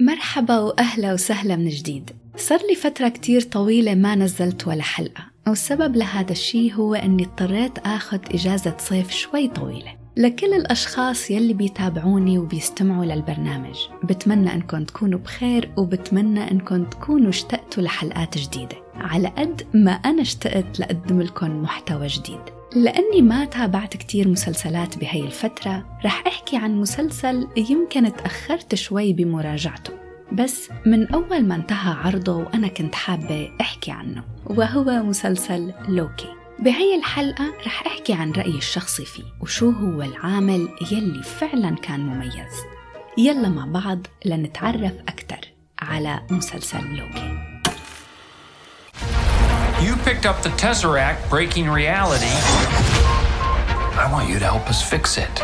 مرحبا وأهلا وسهلا من جديد. صار لي فترة كتير طويلة ما نزلت ولا حلقة والسبب لهذا الشي هو أني اضطريت أخذ إجازة صيف شوي طويلة. لكل الأشخاص يلي بيتابعوني وبيستمعوا للبرنامج. بتمنى أنكم تكونوا بخير وبتمنى أنكم تكونوا اشتقتوا لحلقات جديدة. على قد ما أنا اشتقت لأقدم لكم محتوى جديد. لأني ما تابعت كتير مسلسلات بهي الفترة رح أحكي عن مسلسل يمكن تأخرت شوي بمراجعته. بس من أول ما انتهى عرضه وأنا كنت حابة أحكي عنه وهو مسلسل لوكي. بهي الحلقة رح أحكي عن رأيي الشخصي فيه وشو هو العامل يلي فعلا كان مميز يلا مع بعض لنتعرف أكثر على مسلسل لوكي You picked up the Tesseract breaking reality. I want you to help us fix it.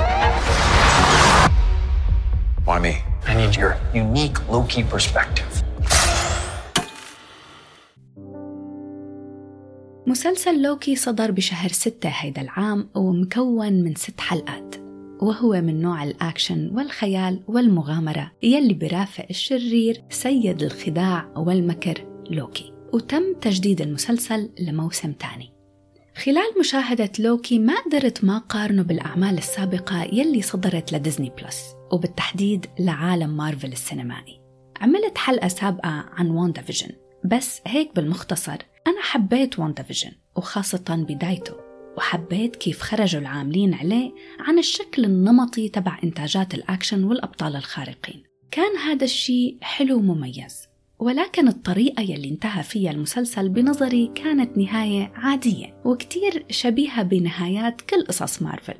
Why me? I need your unique Loki perspective. مسلسل لوكي صدر بشهر ستة هيدا العام ومكون من ست حلقات وهو من نوع الأكشن والخيال والمغامرة يلي برافق الشرير سيد الخداع والمكر لوكي وتم تجديد المسلسل لموسم تاني. خلال مشاهدة لوكي ما قدرت ما قارنه بالأعمال السابقة يلي صدرت ل Disney Plus وبالتحديد لعالم مارفل السينمائي. عملت حلقة سابقة عن WandaVision بس هيك بالمختصر أنا حبيت WandaVision وخاصة بدايته وحبيت كيف خرجوا العاملين عليه عن الشكل النمطي تبع إنتاجات الأكشن والأبطال الخارقين. كان هذا الشيء حلو ومميز ولكن الطريقة يلي انتهى فيها المسلسل بنظري كانت نهاية عادية وكتير شبيهة بنهايات كل قصص مارفل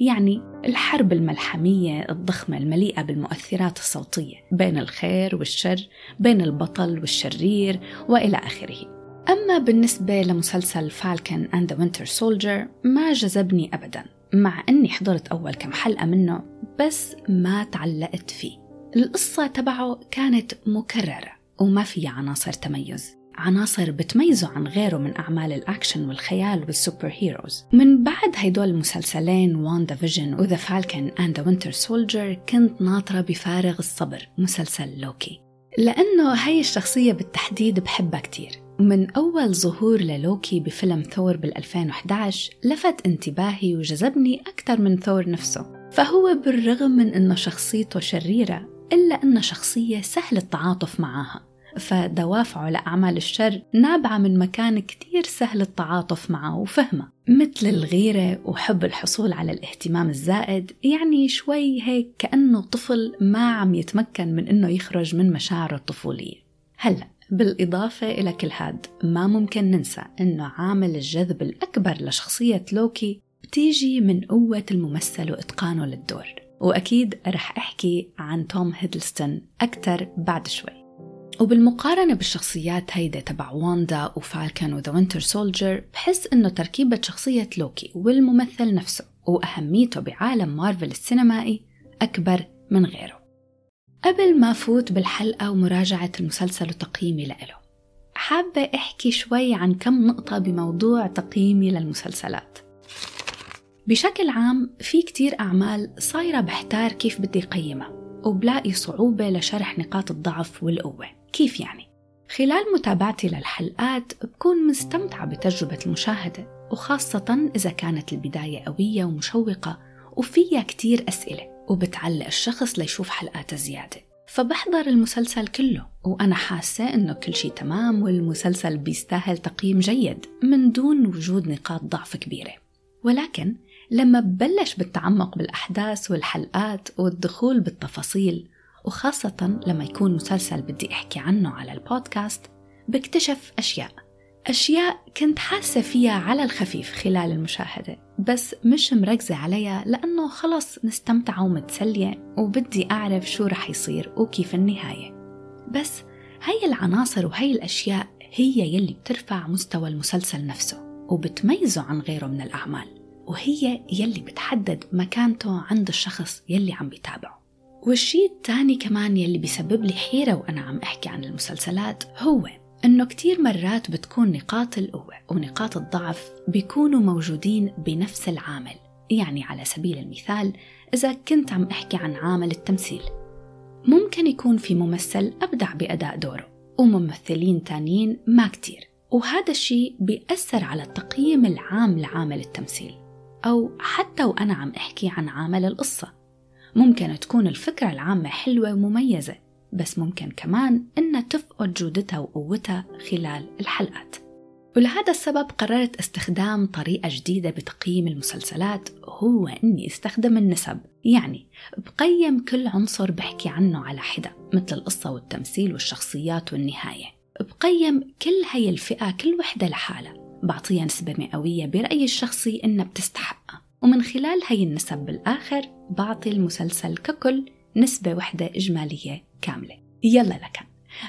يعني الحرب الملحمية الضخمة المليئة بالمؤثرات الصوتية بين الخير والشر بين البطل والشرير وإلى آخره. أما بالنسبة لمسلسل Falcon and the Winter Soldier ما جذبني أبدا مع أني حضرت أول كم حلقة منه بس ما تعلقت فيه. القصة تبعه كانت مكررة وما فيها عناصر تميز. عناصر بتميزه عن غيره من أعمال الأكشن والخيال وال superheroes من بعد هيدول المسلسلين WandaVision و The Falcon and the Winter Soldier كنت ناطرة بفارغ الصبر مسلسل لوكي لأنه هاي الشخصية بالتحديد بحبها كتير. من أول ظهور للوكي بفيلم ثور بال 2011 لفت انتباهي وجذبني أكثر من ثور نفسه فهو بالرغم من أنه شخصيته شريرة إلا أنه شخصية سهل التعاطف معها فدوافعه لأعمال الشر نابعة من مكان كتير سهل التعاطف معه وفهمه مثل الغيرة وحب الحصول على الاهتمام الزائد يعني شوي هيك كأنه طفل ما عم يتمكن من أنه يخرج من مشاعره الطفولية. هلأ بالإضافة إلى كل هاد ما ممكن ننسى أنه عامل الجذب الأكبر لشخصية لوكي بتيجي من قوة الممثل وإتقانه للدور. وأكيد رح أحكي عن توم هيدلستون أكثر بعد شوي. وبالمقارنة بالشخصيات هيدا تبع واندا و Falcon و the Winter Soldier بحس إنه تركيبة شخصية لوكي والممثل نفسه وأهميته بعالم مارفل السينمائي أكبر من غيره. قبل ما فوت بالحلقة ومراجعة المسلسل وتقييمي لإله حابة أحكي شوي عن كم نقطة بموضوع تقييمي للمسلسلات. بشكل عام في كتير أعمال صايرة بحتار كيف بدي قيمها وبلاقي صعوبة لشرح نقاط الضعف والقوة. كيف يعني؟ خلال متابعتي للحلقات بكون مستمتعة بتجربة المشاهدة وخاصة إذا كانت البداية قوية ومشوقة وفيها كتير أسئلة. وبتعلق الشخص ليشوف حلقات زيادة. فبحضر المسلسل كله وأنا حاسة إنه كل شيء تمام والمسلسل بيستاهل تقييم جيد من دون وجود نقاط ضعف كبيرة. ولكن لما ببلش بالتعمق بالأحداث والحلقات والدخول بالتفاصيل وخاصة لما يكون مسلسل بدي أحكي عنه على البودكاست بكتشف أشياء. أشياء كنت حاسة فيها على الخفيف خلال المشاهدة بس مش مركزة عليها لأنه خلص مستمتعة ومتسلية وبدي أعرف شو رح يصير وكيف النهاية. بس هاي العناصر وهي الأشياء هي يلي بترفع مستوى المسلسل نفسه وبتميزه عن غيره من الأعمال وهي يلي بتحدد مكانته عند الشخص يلي عم بيتابعه. والشيء الثاني كمان يلي بيسبب لي حيرة وأنا عم أحكي عن المسلسلات هو إنه كتير مرات بتكون نقاط القوة ونقاط الضعف بيكونوا موجودين بنفس العامل. يعني على سبيل المثال إذا كنت عم أحكي عن عامل التمثيل ممكن يكون في ممثل أبدع بأداء دوره وممثلين تانيين ما كتير. وهذا الشيء بيأثر على التقييم العام لعامل التمثيل. أو حتى وأنا عم أحكي عن عامل القصة. ممكن تكون الفكرة العامة حلوة ومميزة. بس ممكن كمان إنها تفقد جودتها وقوتها خلال الحلقات. ولهذا السبب قررت استخدام طريقة جديدة بتقييم المسلسلات هو إني أستخدم النسب. يعني بقيم كل عنصر بحكي عنه على حدة مثل القصة والتمثيل والشخصيات والنهاية. بقيم كل هاي الفئة كل وحدة لحالها بعطيها نسبة مئوية برأيي الشخصي إنها بتستحقها ومن خلال هاي النسب بالآخر بعطي المسلسل ككل نسبة وحدة إجمالية كاملة. يلا لكن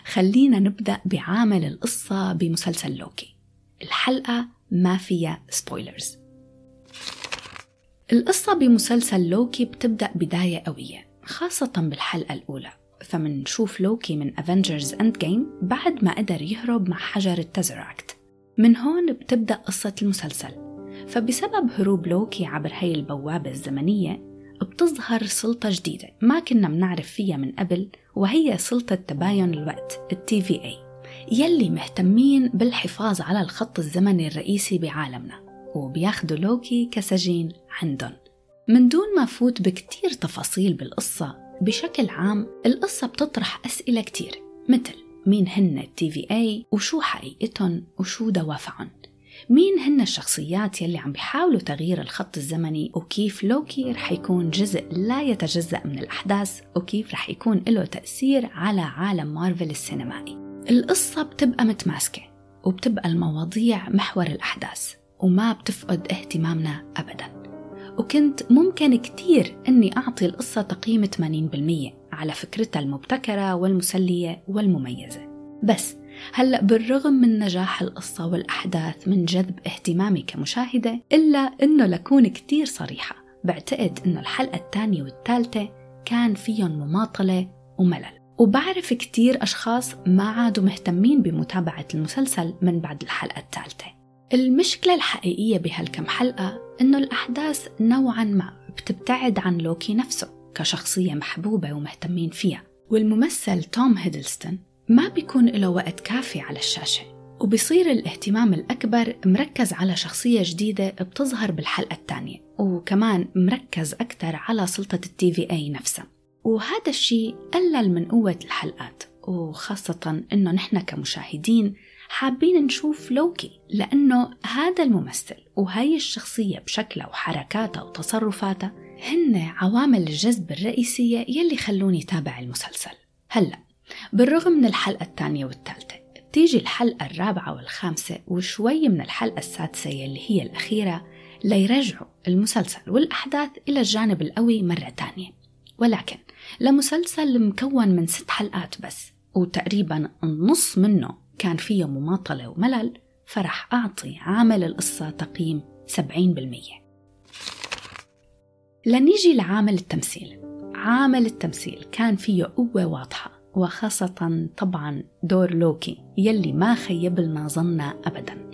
خلينا نبدأ بعامل القصة بمسلسل لوكي. الحلقة ما فيها سبويلرز القصة بمسلسل لوكي بتبدأ بداية قوية خاصة بالحلقة الأولى. فمنشوف لوكي من Avengers Endgame بعد ما قدر يهرب مع حجر ال Tesseract من هون بتبدأ قصة المسلسل. فبسبب هروب لوكي عبر هاي البوابة الزمنية بتظهر سلطة جديدة ما كنا منعرف فيها من قبل وهي سلطة تباين الوقت ال TVA. يلي مهتمين بالحفاظ على الخط الزمني الرئيسي بعالمنا وبياخدوا لوكي كسجين عندهم. من دون ما فوت بكتير تفاصيل بالقصة بشكل عام القصة بتطرح أسئلة كتير مثل مين هن ال TVA؟ وشو حقيقتهم؟ وشو دوافعهم؟ مين هن الشخصيات يلي عم بيحاولوا تغيير الخط الزمني وكيف لوكي رح يكون جزء لا يتجزأ من الأحداث وكيف رح يكون له تأثير على عالم مارفل السينمائي. القصة بتبقى متماسكة وبتبقى المواضيع محور الأحداث وما بتفقد اهتمامنا أبدا. وكنت ممكن كتير أني أعطي القصة تقييم 80% على فكرتها المبتكرة والمسلية والمميزة. بس هلأ بالرغم من نجاح القصة والأحداث من جذب اهتمامي كمشاهدة إلا أنه لكون كتير صريحة بعتقد أنه الحلقة الثانية والثالثة كان فيهم مماطلة وملل. وبعرف كتير أشخاص ما عادوا مهتمين بمتابعة المسلسل من بعد الحلقة الثالثة. المشكلة الحقيقية بهالكم حلقة إنه الأحداث نوعا ما بتبتعد عن لوكي نفسه كشخصية محبوبة ومهتمين فيها. والممثل توم هيدلستون ما بيكون له وقت كافي على الشاشة وبصير الاهتمام الأكبر مركز على شخصية جديدة بتظهر بالحلقة الثانية وكمان مركز أكثر على سلطة التي في آي نفسها. وهذا الشيء قلل من قوة الحلقات وخاصة إنه نحن كمشاهدين حابين نشوف لوكي لأنه هذا الممثل وهي الشخصية بشكلها وحركاتها وتصرفاتها هن عوامل الجذب الرئيسية يلي خلوني تابع المسلسل. هلأ بالرغم من الحلقة الثانية والثالثة بتيجي الحلقة الرابعة والخامسة وشوي من الحلقة السادسة يلي هي الأخيرة ليرجعوا المسلسل والأحداث إلى الجانب القوي مرة تانية. ولكن لمسلسل مكون من ست حلقات بس وتقريبا النص منه كان فيه مماطلة وملل فرح أعطي عامل القصة تقييم 70% لنيجي لعامل التمثيل. عامل التمثيل كان فيه قوة واضحة وخاصة طبعا دور لوكي يلي ما خيب لنا ظننا أبدا.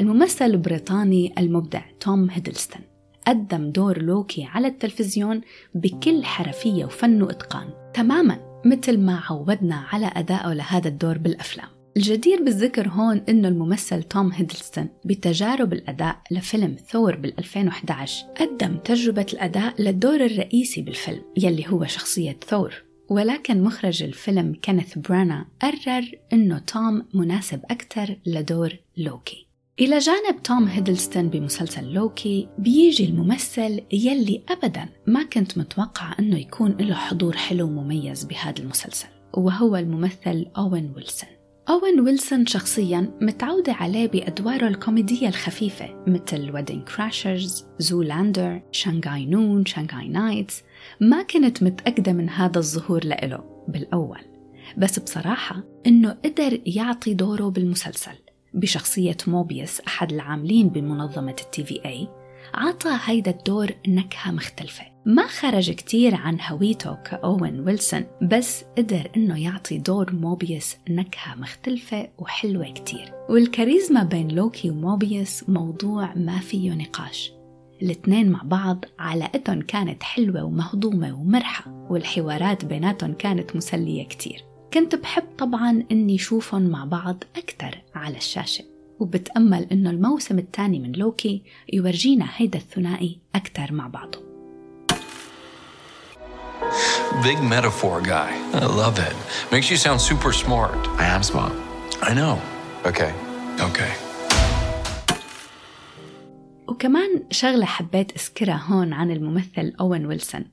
الممثل البريطاني المبدع توم هيدلستون قدم دور لوكي على التلفزيون بكل حرفية وفن وإتقان تماما مثل ما عودنا على أدائه لهذا الدور بالأفلام. الجدير بالذكر هون إنه الممثل توم هيدلستون بتجارب الأداء لفيلم ثور بال 2011 قدم تجربة الأداء للدور الرئيسي بالفيلم يلي هو شخصية ثور. ولكن مخرج الفيلم كينيث برانا قرر إنه توم مناسب أكثر لدور لوكي. إلى جانب توم هيدلستون بمسلسل لوكي بيجي الممثل يلي أبدا ما كنت متوقعة أنه يكون له حضور حلو ومميز بهذا المسلسل وهو الممثل أوين ويلسون. أوين ويلسون شخصيا متعودة عليه بأدواره الكوميدية الخفيفة مثل Wedding Crashers، Zoolander، Shanghai Noon، Shanghai Knights ما كنت متأكدة من هذا الظهور لإله بالأول. بس بصراحة إنه قدر يعطي دوره بالمسلسل. بشخصية موبيوس أحد العاملين بمنظمة ال TVA عطى هيدا الدور نكهة مختلفة. ما خرج كتير عن هويته كأوين ويلسون بس قدر إنه يعطي دور موبيوس نكهة مختلفة وحلوة كتير. والكاريزما بين لوكي وموبيوس موضوع ما فيه نقاش. الاثنين مع بعض علاقتهم كانت حلوة ومهضومة ومرحة والحوارات بيناتهم كانت مسلية كتير. كنت بحب طبعا إني شوفهم مع بعض أكثر على الشاشة. وبتأمل إنه الموسم الثاني من لوكي يورجينا هيدا الثنائي أكثر مع بعضه. Big metaphor guy. I love it. Makes you sound super smart. I am smart. I know. Okay. Okay. وكمان شغلة حبيت أذكرها هون عن الممثل أوين ويلسون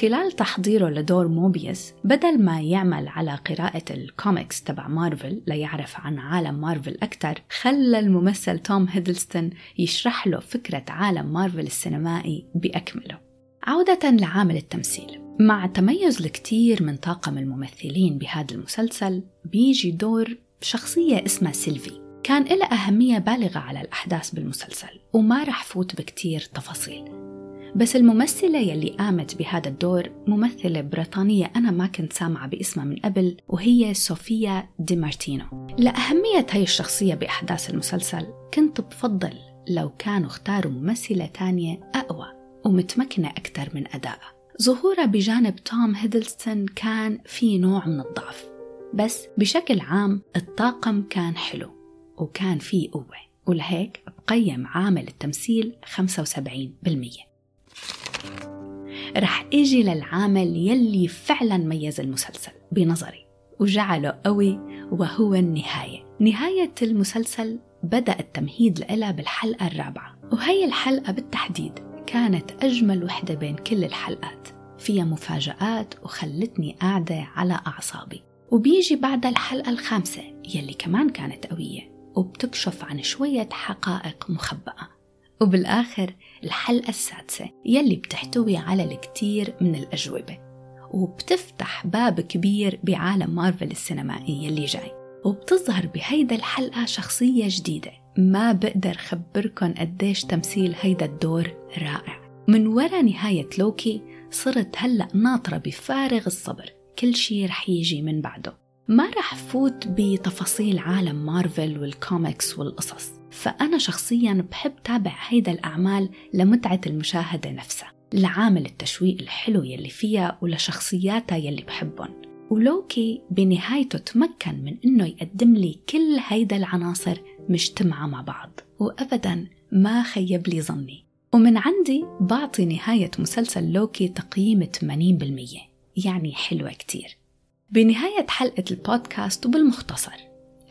خلال تحضيره لدور موبيوس بدل ما يعمل على قراءة الكوميكس تبع مارفل ليعرف عن عالم مارفل أكثر خلى الممثل توم هيدلستون يشرح له فكرة عالم مارفل السينمائي بأكمله عودة لعامل التمثيل مع تميز الكثير من طاقم الممثلين بهذا المسلسل بيجي دور شخصية اسمها سيلفي. كان لها أهمية بالغة على الأحداث بالمسلسل وما رح فوت بكتير تفاصيل. بس الممثلة يلي قامت بهذا الدور ممثلة بريطانية أنا ما كنت سامعة باسمها من قبل وهي صوفيا دي مارتينو. لأهمية هاي الشخصية بأحداث المسلسل كنت بفضل لو كانوا اختاروا ممثلة تانية أقوى ومتمكنة أكثر من أدائها. ظهورها بجانب توم هيدلستون كان في نوع من الضعف بس بشكل عام الطاقم كان حلو وكان فيه قوة ولهيك بقيم عامل التمثيل 75% رح إجي للعامل يلي فعلا ميز المسلسل بنظري وجعله قوي وهو النهاية. نهاية المسلسل بدأ التمهيد لها بالحلقة الرابعة وهي الحلقة بالتحديد. كانت أجمل وحدة بين كل الحلقات. فيها مفاجآت وخلتني قاعدة على أعصابي. وبيجي بعد الحلقة الخامسة يلي كمان كانت قوية وبتكشف عن شوية حقائق مخبأة. وبالآخر الحلقة السادسة يلي بتحتوي على الكثير من الأجوبة. وبتفتح باب كبير بعالم مارفل السينمائي يلي جاي. وبتظهر بهيدا الحلقة شخصية جديدة. ما بقدر خبركن قديش تمثيل هيدا الدور رائع. من ورا نهاية لوكي صرت هلأ ناطرة بفارغ الصبر. كل شي رح يجي من بعده. ما رح فوت بتفاصيل عالم مارفل والكوميكس والقصص. فأنا شخصيا بحب تابع هيدا الأعمال لمتعة المشاهدة نفسها لعامل التشويق الحلو يلي فيها ولشخصياتها يلي بحبهم ولوكي بنهايته تمكن من إنه يقدم لي كل هيدا العناصر مجتمعة مع بعض. وابدا ما خيب لي ظني. ومن عندي بعطي نهاية مسلسل لوكي تقييم 80% يعني حلوة كتير. بنهاية حلقة البودكاست وبالمختصر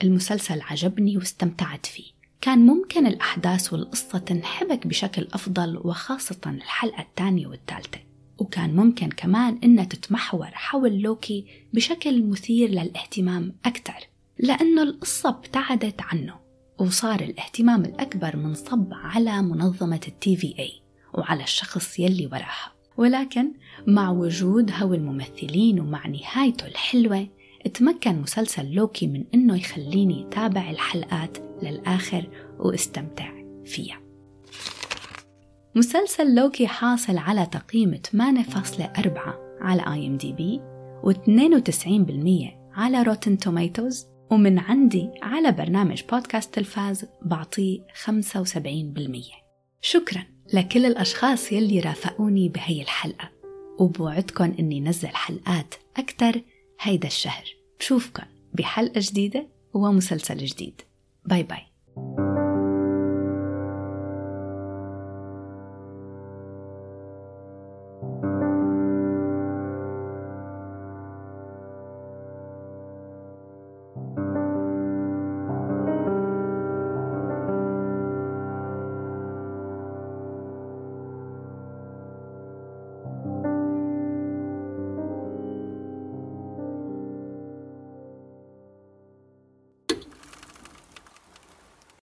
المسلسل عجبني واستمتعت فيه. كان ممكن الأحداث والقصة تنحبك بشكل أفضل وخاصة الحلقة الثانية والثالثة. وكان ممكن كمان إنها تتمحور حول لوكي بشكل مثير للاهتمام أكثر لأنه القصة ابتعدت عنه وصار الاهتمام الأكبر منصب على منظمة التي في اي وعلى الشخص يلي وراها. ولكن مع وجود هو الممثلين ومع نهايته الحلوة تمكن مسلسل لوكي من إنه يخليني تابع الحلقات للآخر واستمتع فيها. مسلسل لوكي حاصل على تقييم 8.4 على IMDb و92% على Rotten Tomatoes ومن عندي على برنامج بودكاست تلفاز بعطيه 75% شكراً لكل الأشخاص يلي رافقوني بهي الحلقة. وبوعدكن إني نزل حلقات أكتر هيدا الشهر. بشوفكن بحلقة جديدة ومسلسل جديد. bye bye.